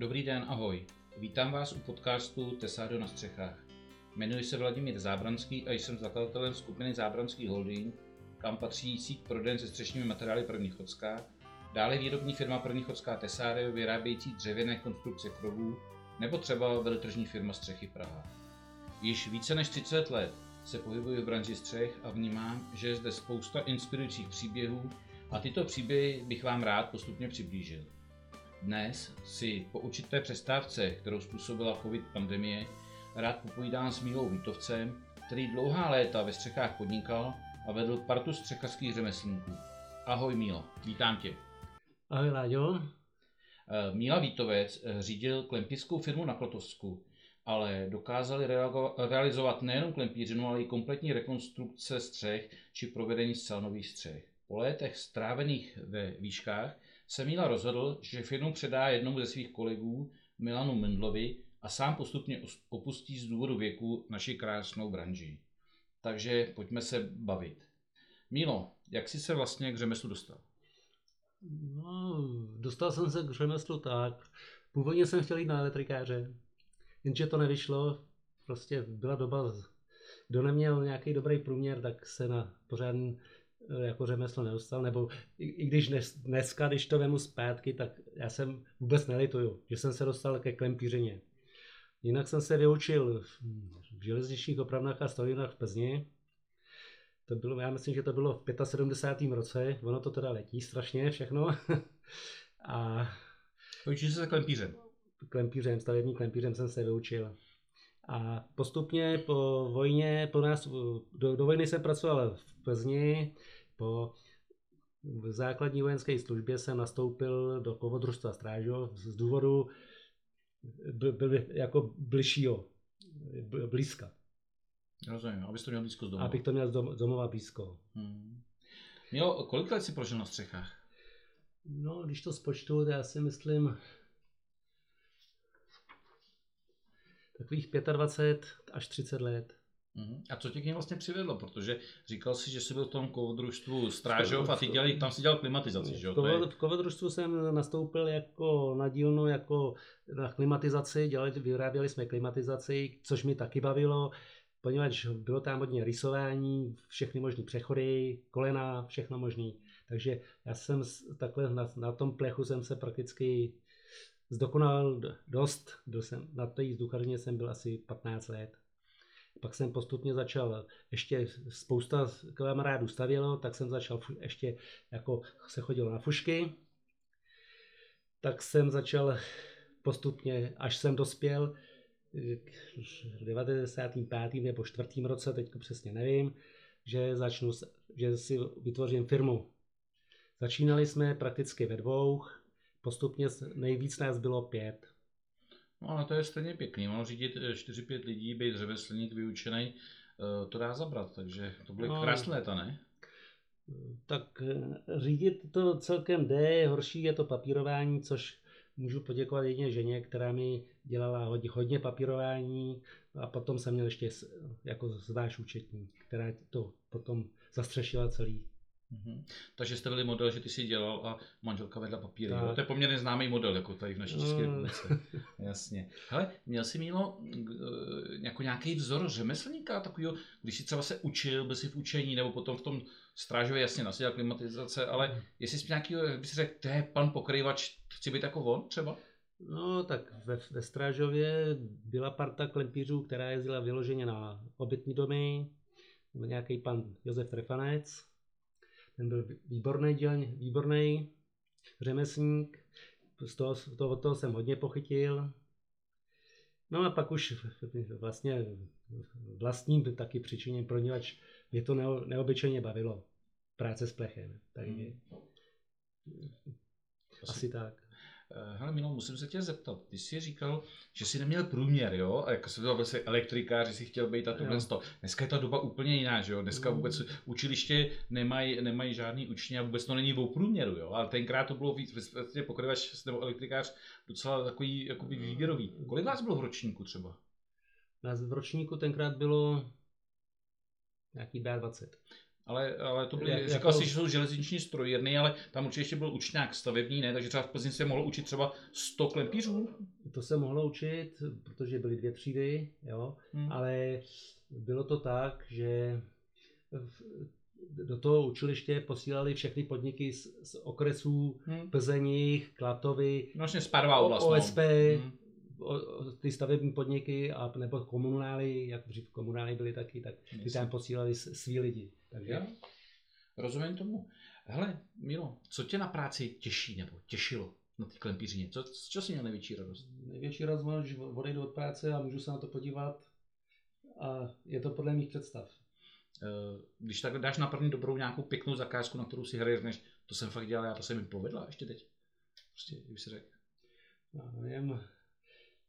Dobrý den, ahoj. Vítám vás u podcastu Tesádo na střechách. Jmenuji se Vladimír Zábranský a jsem zakladatelem skupiny Zábranský holding, kam patří síť proden se střešními materiály První Chodská, dále výrobní firma První Chodská Tesário vyrábějící dřevěné konstrukce krovů, nebo třeba veletržní firma Střechy Praha. Již více než 30 let se pohybuji v branži střech a vnímám, že je zde spousta inspirujících příběhů a tyto příběhy bych vám rád postupně přiblížil. Dnes si po určité přestávce, kterou způsobila covid pandemie, rád popovídám s Mílou Vítovcem, který dlouhá léta ve střechách podnikal a vedl partu střechařských řemeslníků. Ahoj Mílo, vítám tě. Ahoj Láďo. Míla Vítovec řídil klempickou firmu na Klotosku, ale dokázali realizovat nejenom klempířinu, ale i kompletní rekonstrukce střech či provedení zcela nových střech. Po létech strávených ve výškách se Míla rozhodl, že firmu předá jednomu ze svých kolegů, Milanu Mendlovi, a sám postupně opustí z důvodu věku naši krásnou branži. Takže pojďme se bavit. Mílo, jak jsi se vlastně k řemeslu dostal? No, dostal jsem se k řemeslu tak. Původně jsem chtěl jít na elektrikáře, jenže to nevyšlo. Prostě byla doba, kdo neměl nějaký dobrý průměr, tak se na pořádný jako řemeslo nedostal, nebo i, i když dnes, dneska, když to vemu zpátky, tak já jsem vůbec nelituju, že jsem se dostal ke klempířině. Jinak jsem se vyučil v železničních opravnách a strojírenách v Plzni. To bylo, já myslím, že to bylo v 75. roce, ono to teda letí strašně všechno. a Vyučil se klempířem? Klempířem, stavební klempířem jsem se vyučil. A postupně po vojně, po nás, do, do vojny jsem pracoval v Plzni, po základní vojenské službě jsem nastoupil do kovodružstva Strážo z důvodu byl, byl jako bližšího, blízka. Rozumím, abys to měl blízko z domova. Abych to měl z domova blízko. Hmm. Měl, kolik let jsi prožil na střechách? No, když to spočtu, já si myslím takových 25 až 30 let. Mhm. A co tě k něm vlastně přivedlo? Protože říkal jsi, že jsi byl v tom kovodružstvu Strážov a ty dělali, tam si dělal klimatizaci, že jo? V kovodružstvu jsem nastoupil jako na dílnu, jako na klimatizaci, dělali, vyráběli jsme klimatizaci, což mi taky bavilo, poněvadž bylo tam hodně rysování, všechny možné přechody, kolena, všechno možné. Takže já jsem takhle na, na tom plechu jsem se prakticky zdokonal dost. Byl jsem, na té vzduchařině jsem byl asi 15 let. Pak jsem postupně začal, ještě spousta kamarádů stavělo, tak jsem začal ještě, jako se chodil na fušky. Tak jsem začal postupně, až jsem dospěl k 95. nebo 4. roce, teď přesně nevím, že začnu, že si vytvořím firmu. Začínali jsme prakticky ve dvou, postupně nejvíc nás bylo pět. No ale to je stejně pěkný, ono řídit 4-5 eh, lidí, být řemeslník vyučený, eh, to dá zabrat, takže to byly no, krásné léta, ne? Tak eh, řídit to celkem jde, horší je to papírování, což můžu poděkovat jedině ženě, která mi dělala hodně, hodně papírování a potom jsem měl ještě jako zváš účetní, která to potom zastřešila celý. Mm-hmm. Takže jste byli model, že ty si dělal a manželka vedla papíry. Jo? To je poměrně známý model, jako tady v naší České mm. republice. Jasně. Hele, měl jsi Mílo eh, jako nějaký vzor řemeslníka takového, když jsi třeba se učil, byl jsi v učení, nebo potom v tom strážově jasně nasadil klimatizace, ale mm. jestli jsi nějaký, jak bys řekl, to je pan pokrývač, chci být jako on třeba? No tak ve, ve Strážově byla parta klempířů, která jezdila vyloženě na obytní domy, nějaký pan Josef Refanec, ten byl výborný dělň, výborný řemeslník, z toho, to, od toho jsem hodně pochytil. No a pak už vlastně vlastním taky přičiněm, poněvadž mě to neobyčejně bavilo, práce s plechem. Takže hmm. asi tak. Eh, hele Milo, musím se tě zeptat, ty jsi říkal, že jsi neměl průměr, jo? A jako se to vlastně elektrikář, že jsi chtěl být a tohle to. Dneska je ta doba úplně jiná, že jo? Dneska mm. vůbec učiliště nemají, nemají žádný učně a vůbec to není o průměru, jo? Ale tenkrát to bylo víc, vlastně pokryvač nebo elektrikář docela takový jakoby výběrový. Kolik vás bylo v ročníku třeba? Nás v ročníku tenkrát bylo nějaký B20. Ale, ale to byly, Jak- říkal jako- jsi, že jsou železniční strojírny, ale tam určitě ještě byl učňák stavební, ne? Takže třeba v Plzni se mohl učit třeba 100 klempířů. To se mohlo učit, protože byly dvě třídy, jo, Hmm. ale bylo to tak, že v- do toho učiliště posílali všechny podniky z, z okresů Hmm. Plzeních, Klatovy, Vlastně spadová oblast. no. OSP, Hmm. Ty stavební podniky a nebo komunály, jak dřív komunály byly taky, tak ty tam posílali svý lidi. Takže Jo, rozumím tomu. Hele, Milo, co tě na práci těší nebo těšilo na té klempířině? Co, z čeho jsi měl největší radost? největší rozmoc, že odejdu od práce a můžu se na to podívat a je to podle mých představ. Eh, Když tak dáš na první dobrou nějakou pěknou zakázku, na kterou si hraješ, to jsem fakt dělal, já to se mi povedla ještě teď. Prostě, kdyby si řekl. Já nevím,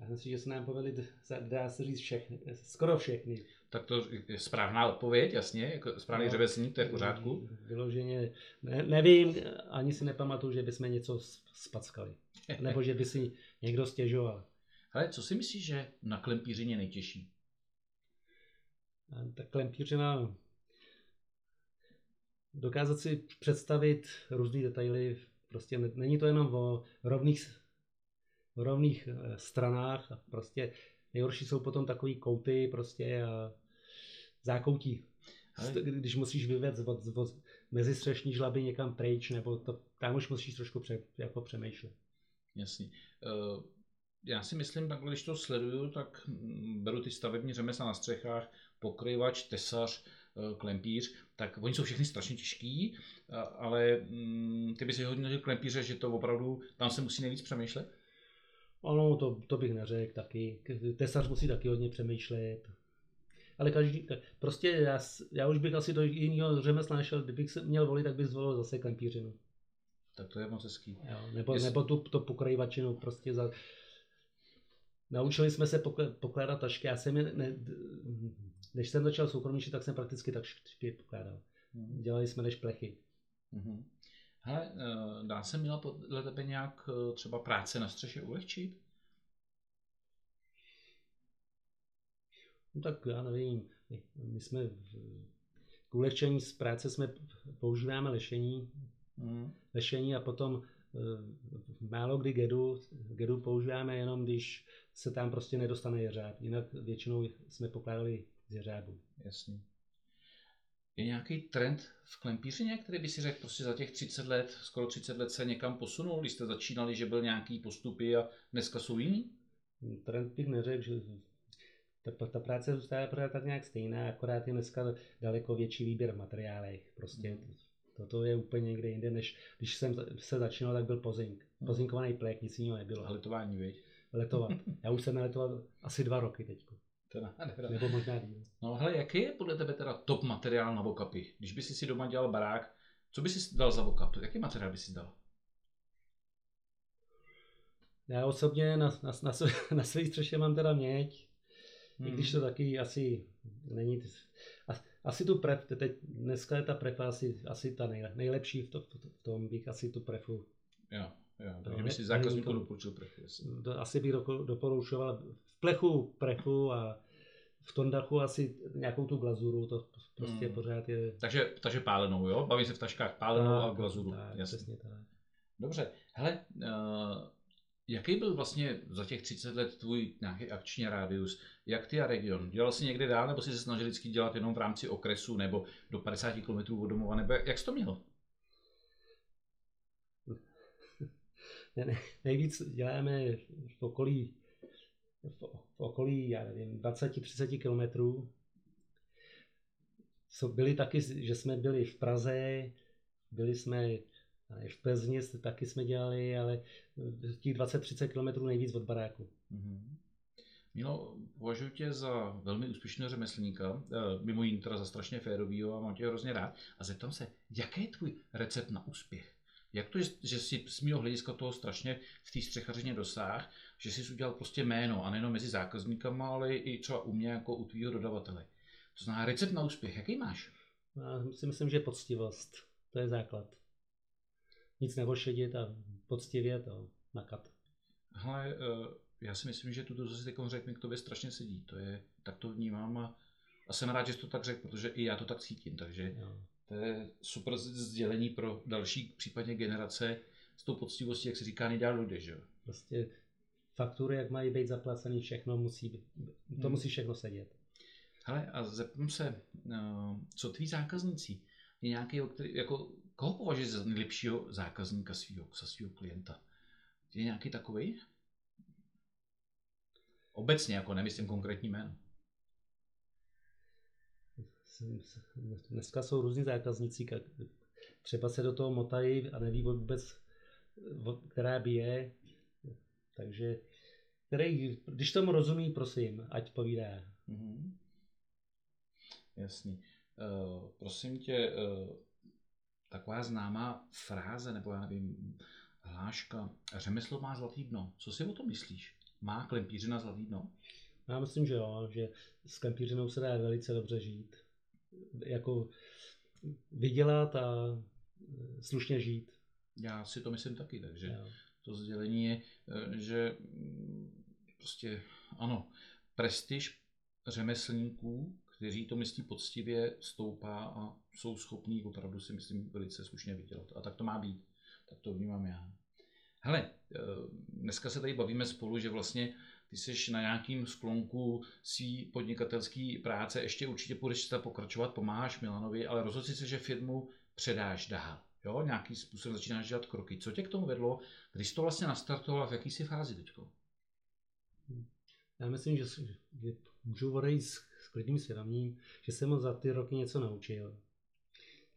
já myslím, že se nám povedli, d- dá se říct všechny, skoro všechny. Tak to je správná odpověď, jasně, jako správný No. řemeslník, to je v pořádku. Vyloženě, ne, nevím, ani si nepamatuju, že bychom něco spackali. Nebo že by si někdo stěžoval. Ale co si myslíš, že na klempířině nejtěžší? A Tak klempířina, dokázat si představit různé detaily, prostě ne- není to jenom o rovných, o rovných eh, stranách, a prostě nejhorší jsou potom takový kouty prostě a zákoutí. St- Když musíš vyvést od, od mezi střešní žlaby někam pryč, nebo to, tam už musíš trošku pře, jako přemýšlet. Jasně. Eh, Já si myslím, takhle, když to sleduju, tak mm, beru ty stavební řemesla na střechách, pokryvač, tesař, eh, klempíř, tak oni jsou všechny strašně těžký, ale mm, ty by si hodně klempíře, že to opravdu, tam se musí nejvíc přemýšlet. Ano, to, to bych neřekl taky. Tesař musí taky hodně přemýšlet. Ale každý, ka- prostě já, já už bych asi do jiného řemesla nešel, kdybych se měl volit, tak bych zvolil zase klempířinu. Tak to je moc hezký. Jo, nebo, Jestli- nebo tu, to pokrojivačinu prostě za... Naučili jsme se pokládat tašky, já jsem je, ne, než jsem začal soukromníčit, tak jsem prakticky tašky pokládal. Mhm. Dělali jsme než plechy. Mhm. Hele, eh, dá se Mila podle tebe nějak eh, třeba práce na střeše ulehčit? No tak já nevím, my- jsme v, k ulehčení z práce jsme používáme lešení, Mhm. lešení a potom eh, málo kdy gedu. Gedu používáme jenom, když se tam prostě nedostane jeřáb. Jinak většinou jsme pokládali z jeřábu. Jasně. Je nějaký trend v klempířině, který by si řekl prostě za těch 30 let, skoro 30 let se někam posunul, když jste začínali, že byl nějaký postupy a dneska jsou jiný? Trend bych neřekl, že ta, ta práce zůstává pořád tak nějak stejná, akorát je dneska daleko větší výběr v materiálech. Prostě Mhm. toto je úplně někde jinde, než když jsem se začínal, tak byl pozink. Mhm. Pozinkovaný plek, nic jiného nebylo. Halitování, viď? Letovat. Já už jsem neletoval asi dva roky teď. To je nádhera. Nebo možná díl. No hele, jaký je podle tebe teda top materiál na vokapy? Když by si si doma dělal barák, co by si dal za vokap? Jaký materiál by si dal? Já osobně na, na, na, své, na své střeše mám teda měď, Hmm. i když to taky asi není, as- asi tu pref, teď dneska je ta prefa asi, asi ta nejle, nejlepší v, to, v tom bych asi tu prefu, Jo, jo, takže by si zákazníku to- doporučil to asi bych doporučoval v plechu prefu a v Tondachu asi nějakou tu glazuru, to prostě Hmm. pořád je... Takže, takže pálenou, jo? Baví se v taškách pálenou a glazuru. Tak, jasně. přesně tak. Dobře, hele, uh, jaký byl vlastně za těch 30 let tvůj nějaký akční rádius? Jak ty a region? Dělal jsi někde dál, nebo jsi se snažil vždycky dělat jenom v rámci okresu, nebo do 50 km od domova, nebo jak jsi to měl? Ne, ne, nejvíc děláme v okolí, v, okolí, já nevím, 20-30 kilometrů. Co byli taky, že jsme byli v Praze, byli jsme v Plzni, taky jsme dělali, ale těch 20-30 kilometrů nejvíc od baráku. Mm-hmm. Milo, považuji tě za velmi úspěšného řemeslníka, eh, mimo jiný teda za strašně férovýho a mám tě hrozně rád. A zeptám se, jaký je tvůj recept na úspěch? Jak to že jsi z mého hlediska toho strašně v té střechařině dosáh, že jsi udělal prostě jméno a nejenom mezi zákazníkama, ale i třeba u mě jako u tvýho dodavatele. To znamená recept na úspěch, jaký máš? Já si myslím, že poctivost, to je základ. Nic nevošedit a poctivě to makat. Hele, eh, já si myslím, že tuto, co jsi teď řekl, mi k tobě strašně sedí. To je, tak to vnímám a, a jsem rád, že jsi to tak řekl, protože i já to tak cítím, takže Jo. To je super sdělení pro další případně generace s tou poctivostí, jak se říká, nejdál dojde, že? Prostě faktury, jak mají být zaplacený, všechno musí, být- to Hmm. musí všechno sedět. Hele, a zeptám se, no, co tví zákazníci? Je nějaký, jako, koho považuješ za nejlepšího zákazníka svého, za svého klienta? Je nějaký takový? Obecně, jako nemyslím konkrétní jméno. Dneska jsou různí zákazníci, ka- třeba se do toho motají a neví vůbec, která bije. Takže, který, když tomu rozumí, prosím, ať povídá. Mhm. Jasný. Uh, prosím tě, uh, taková známá fráze, nebo já nevím, hláška, řemeslo má zlatý dno. Co si o tom myslíš? Má klempířina zlatý dno? Já myslím, že jo, že s kempířinou se dá velice dobře žít. Jako vydělat a e, slušně žít. Já si to myslím taky, takže Jo. to sdělení je, eh, že mm, prostě ano, prestiž řemeslníků, kteří to myslí poctivě, stoupá a jsou schopní opravdu si myslím velice slušně vydělat. A tak to má být. Tak to vnímám já. Hele, eh, dneska se tady bavíme spolu, že vlastně ty jsi na nějakým sklonku svý podnikatelský práce, ještě určitě půjdeš tam pokračovat, pomáháš Milanovi, ale rozhodl se, že firmu předáš dál. Jo, nějaký způsob začínáš dělat kroky. Co tě k tomu vedlo? Když jsi to vlastně nastartoval, v jaký jsi fázi teďko? Já myslím, že, že můžu odejít s, s klidným svědomím, že jsem za ty roky něco naučil.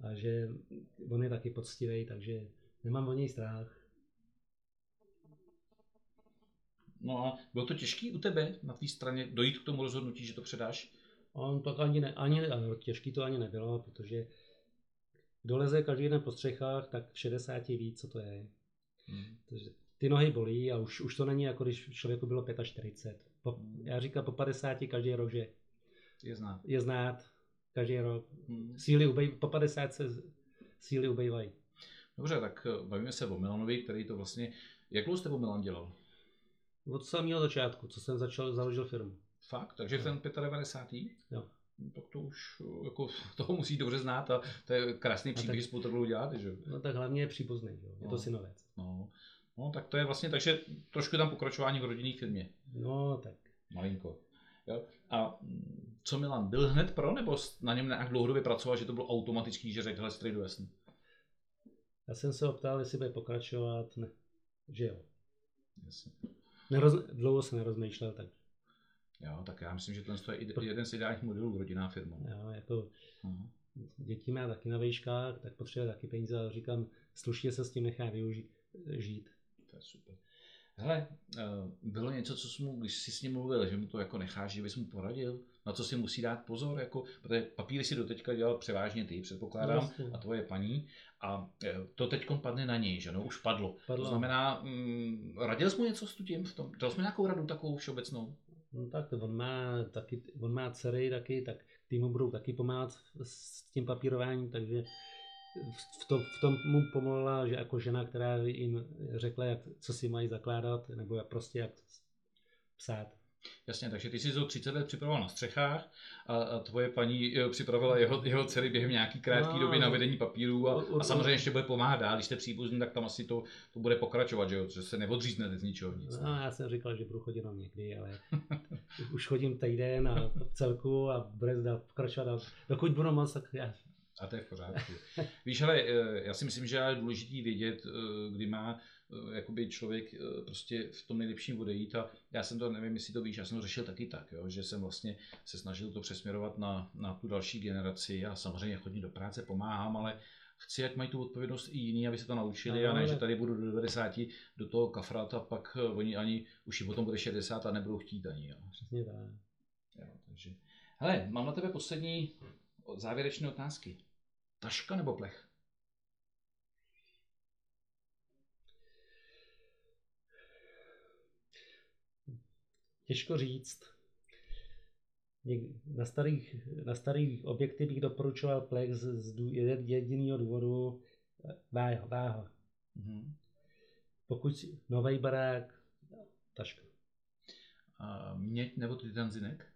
A že on je taky poctivý, takže nemám o něj strach. No a bylo to těžký u tebe na té straně dojít k tomu rozhodnutí, že to předáš? On to ani, ne, ani ano, těžký to ani nebylo, protože doleze každý den po střechách, tak v 60 ví, co to je. Hmm. Takže ty nohy bolí a už, už to není jako když člověku bylo 45. Po, já říkám po 50 každý rok, že Je znát. je znát každý rok. Hmm. Síly ubej, po 50 se síly ubejvají. Dobře, tak eh, bavíme se o Milanovi, který to vlastně... Jak dlouho s tebou Milan dělal? Od samého začátku, co jsem začal, založil firmu. Fakt? Takže v ten 95. Jo. No, tak to už eh, jako, toho musí dobře znát a to je krásný příběh, tak- že dělat, že? No tak hlavně je příbuzný, jo. je No. to synovec. No. no, tak to je vlastně, takže trošku tam pokračování v rodinné firmě. No tak. Malinko. Jo? A mm, co Milan, byl hned pro, nebo na něm nějak dlouhodobě pracoval, že to bylo automatický, že řekl, hele, strejdu jasný? Já jsem se ho ptal, jestli bude pokračovat, ne, že jo. Jasně. Neroz, dlouho se nerozmýšlel, tak Jo, tak já myslím, že tohle je jeden z ideálních modelů rodinná firma. jo, jako Mhm. děti má taky na vejškách, tak potřebuje taky peníze, ale říkám, slušně se s tím nechá využít, žít. To je super. Hele, eh, bylo něco, co jsi mu, když jsi s ním mluvil, že mu to jako necháš, že bys mu poradil, na co si musí dát pozor, jako, protože papíry si doteďka dělal převážně ty, předpokládám, Vlastně. a tvoje paní, a eh, to teď padne na něj, že no, už padlo. Padlo. To znamená, mm, radil jsi mu něco s tím v tom? Dal jsi mu nějakou radu takovou všeobecnou? No tak on má taky, on má dcery taky, tak ty mu budou taky pomáhat s tím papírováním, takže v tom, v tom mu pomohla, že jako žena, která jim řekla, jak, co si mají zakládat, nebo jak prostě jak psát. Jasně, takže ty jsi to 30 let připravoval na střechách a, a tvoje paní eh, připravila jeho, jeho dcery během nějaký krátké No. doby na vedení papíru a, a samozřejmě ještě bude pomáhat dál. Když jste příbuzný, tak tam asi to, to bude pokračovat, že jo? Že se neodříznete z ničeho nic. No, já jsem říkal, že budu chodit jenom někdy, ale už chodím týden a celku a bude dál pokračovat. A dokud budu moc, tak já A to je v pořádku. Víš, ale eh, já si myslím, že je důležitý vědět, eh, kdy má jakoby člověk eh, prostě v tom nejlepším odejít a já jsem to, nevím, jestli to víš, já jsem to řešil taky tak, jo, že jsem vlastně se snažil to přesměrovat na, na tu další generaci. Já samozřejmě chodím do práce, pomáhám, ale chci, ať mají tu odpovědnost i jiní, aby se to naučili No, a ne, ale- že tady budu do 90 do toho kafrat a pak eh, oni ani už jim potom bude 60 a nebudou chtít ani. Jo. přesně tak. Jo, takže... Hele, mám na tebe poslední závěrečné otázky. Taška nebo plech? Těžko říct. Na starých, na starých objekty bych doporučoval plech z, jediného důvodu eh, váha. váha. Mhm. Pokud nový barák, taška. A měď nebo titanzinek?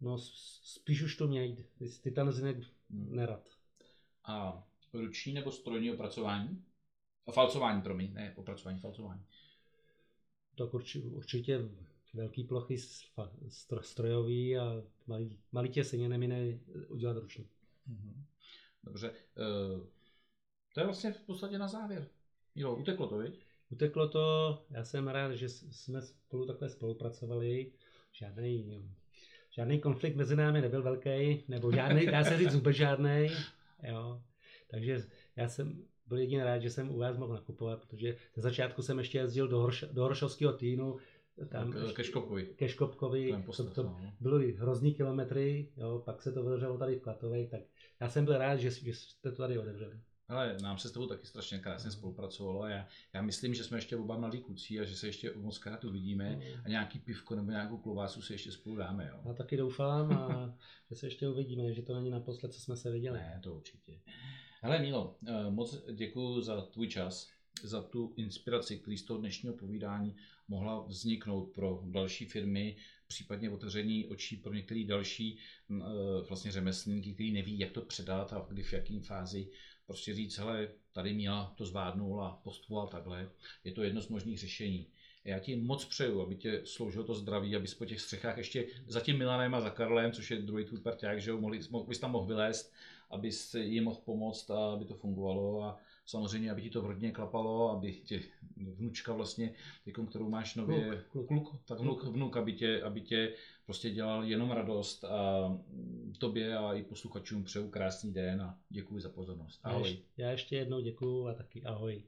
No spíš už to mějt. Titan zinek hmm. nerad. A ruční nebo strojní opracování? Falcování, promiň, ne opracování, falcování. Tak určitě velký plochy strojový a malý, malý těseně nemine udělat ruční. Mhm. Dobře. Uh, to je vlastně v podstatě na závěr. Jo, uteklo to, viď? Uteklo to, já jsem rád, že jsme spolu takhle spolupracovali. Žádný, žádný konflikt mezi námi nebyl velký, nebo žádný, dá se říct vůbec žádný. Jo. Takže já jsem byl jedině rád, že jsem u vás mohl nakupovat, protože na začátku jsem ještě jezdil do, Horš, do Horšovského týnu, tam k, ke Škopkovi. Ke Škopkovi, to, to no. byly hrozný kilometry, jo, pak se to otevřelo tady v Klatovej, tak já jsem byl rád, že, že jste to tady otevřeli. Ale nám se s tebou taky strašně krásně mm. spolupracovalo a já, já myslím, že jsme ještě oba mladí kluci a že se ještě moc krát uvidíme mm. a nějaký pivko nebo nějakou klovásu si ještě spolu dáme. Jo. Já taky doufám a že se ještě uvidíme, že to není naposled, co jsme se viděli. Ne, to určitě. Hele Milo, eh, moc děkuji za tvůj čas, za tu inspiraci, který z toho dnešního povídání mohla vzniknout pro další firmy, případně otevření očí pro některé další eh, vlastně řemeslníky, který neví, jak to předat a kdy v jakém fázi prostě říct, hele, tady Míla to zvládnul a postupoval takhle. Je to jedno z možných řešení. Já ti moc přeju, aby tě sloužilo to zdraví, abys po těch střechách ještě za tím Milanem a za Karlem, což je druhý tvůj parťák, že jo, mohli, bys tam mohl vylézt, abys jim mohl pomoct a aby to fungovalo a samozřejmě, aby ti to v rodině klapalo, aby tě vnučka vlastně, tykom, kterou máš nově, kluk, kluk, kluk, tak vnuk, vnuk aby, tě, aby tě prostě dělal jenom radost a tobě a i posluchačům přeju krásný den a děkuji za pozornost. Ahoj. Já ještě jednou děkuji a taky ahoj.